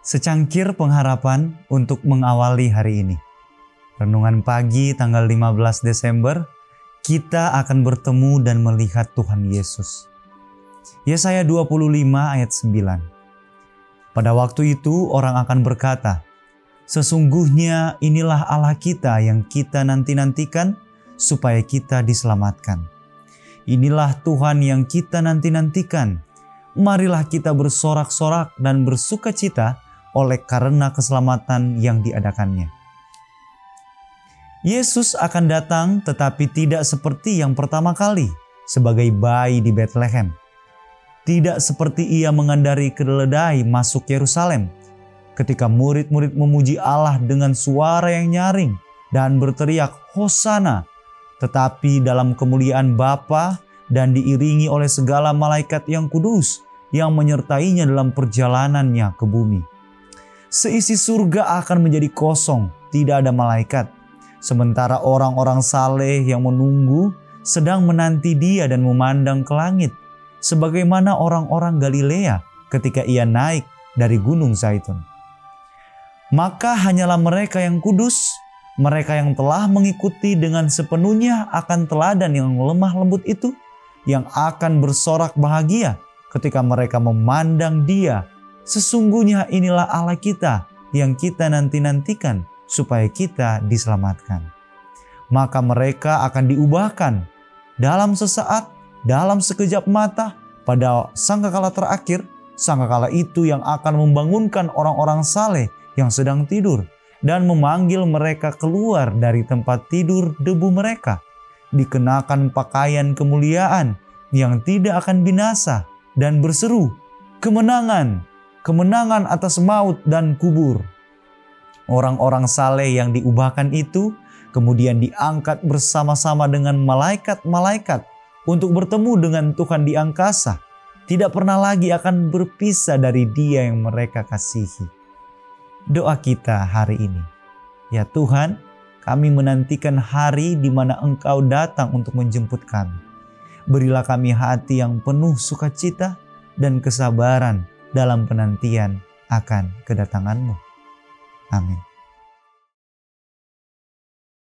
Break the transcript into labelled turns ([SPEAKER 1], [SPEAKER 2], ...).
[SPEAKER 1] Secangkir pengharapan untuk mengawali hari ini. Renungan pagi tanggal 15 Desember, kita akan bertemu dan melihat Tuhan Yesus. Yesaya 25 ayat 9. Pada waktu itu orang akan berkata, Sesungguhnya inilah Allah kita yang kita nanti-nantikan supaya kita diselamatkan. Inilah Tuhan yang kita nanti-nantikan. Marilah kita bersorak-sorak dan bersuka cita oleh karena keselamatan yang diadakannya. Yesus akan datang tetapi tidak seperti yang pertama kali sebagai bayi di Bethlehem. Tidak seperti ia mengandari keledai masuk Yerusalem ketika murid-murid memuji Allah dengan suara yang nyaring dan berteriak Hosana tetapi dalam kemuliaan Bapa dan diiringi oleh segala malaikat yang kudus yang menyertainya dalam perjalanannya ke bumi. Seisi surga akan menjadi kosong, tidak ada malaikat. Sementara orang-orang saleh yang menunggu sedang menanti dia dan memandang ke langit. Sebagaimana orang-orang Galilea ketika ia naik dari gunung Zaitun. Maka hanyalah mereka yang kudus mereka yang telah mengikuti dengan sepenuhnya akan teladan yang lemah lembut itu, yang akan bersorak bahagia ketika mereka memandang Dia. Sesungguhnya inilah Allah kita yang kita nanti-nantikan supaya kita diselamatkan. Maka mereka akan diubahkan dalam sesaat, dalam sekejap mata, pada sangkakala terakhir, sangkakala itu yang akan membangunkan orang-orang saleh yang sedang tidur dan memanggil mereka keluar dari tempat tidur debu mereka, dikenakan pakaian kemuliaan yang tidak akan binasa, dan berseru, "Kemenangan, kemenangan atas maut dan kubur!" Orang-orang saleh yang diubahkan itu kemudian diangkat bersama-sama dengan malaikat-malaikat untuk bertemu dengan Tuhan di angkasa, tidak pernah lagi akan berpisah dari Dia yang mereka kasihi doa kita hari ini. Ya Tuhan, kami menantikan hari di mana Engkau datang untuk menjemput kami. Berilah kami hati yang penuh sukacita dan kesabaran dalam penantian akan kedatanganmu. Amin.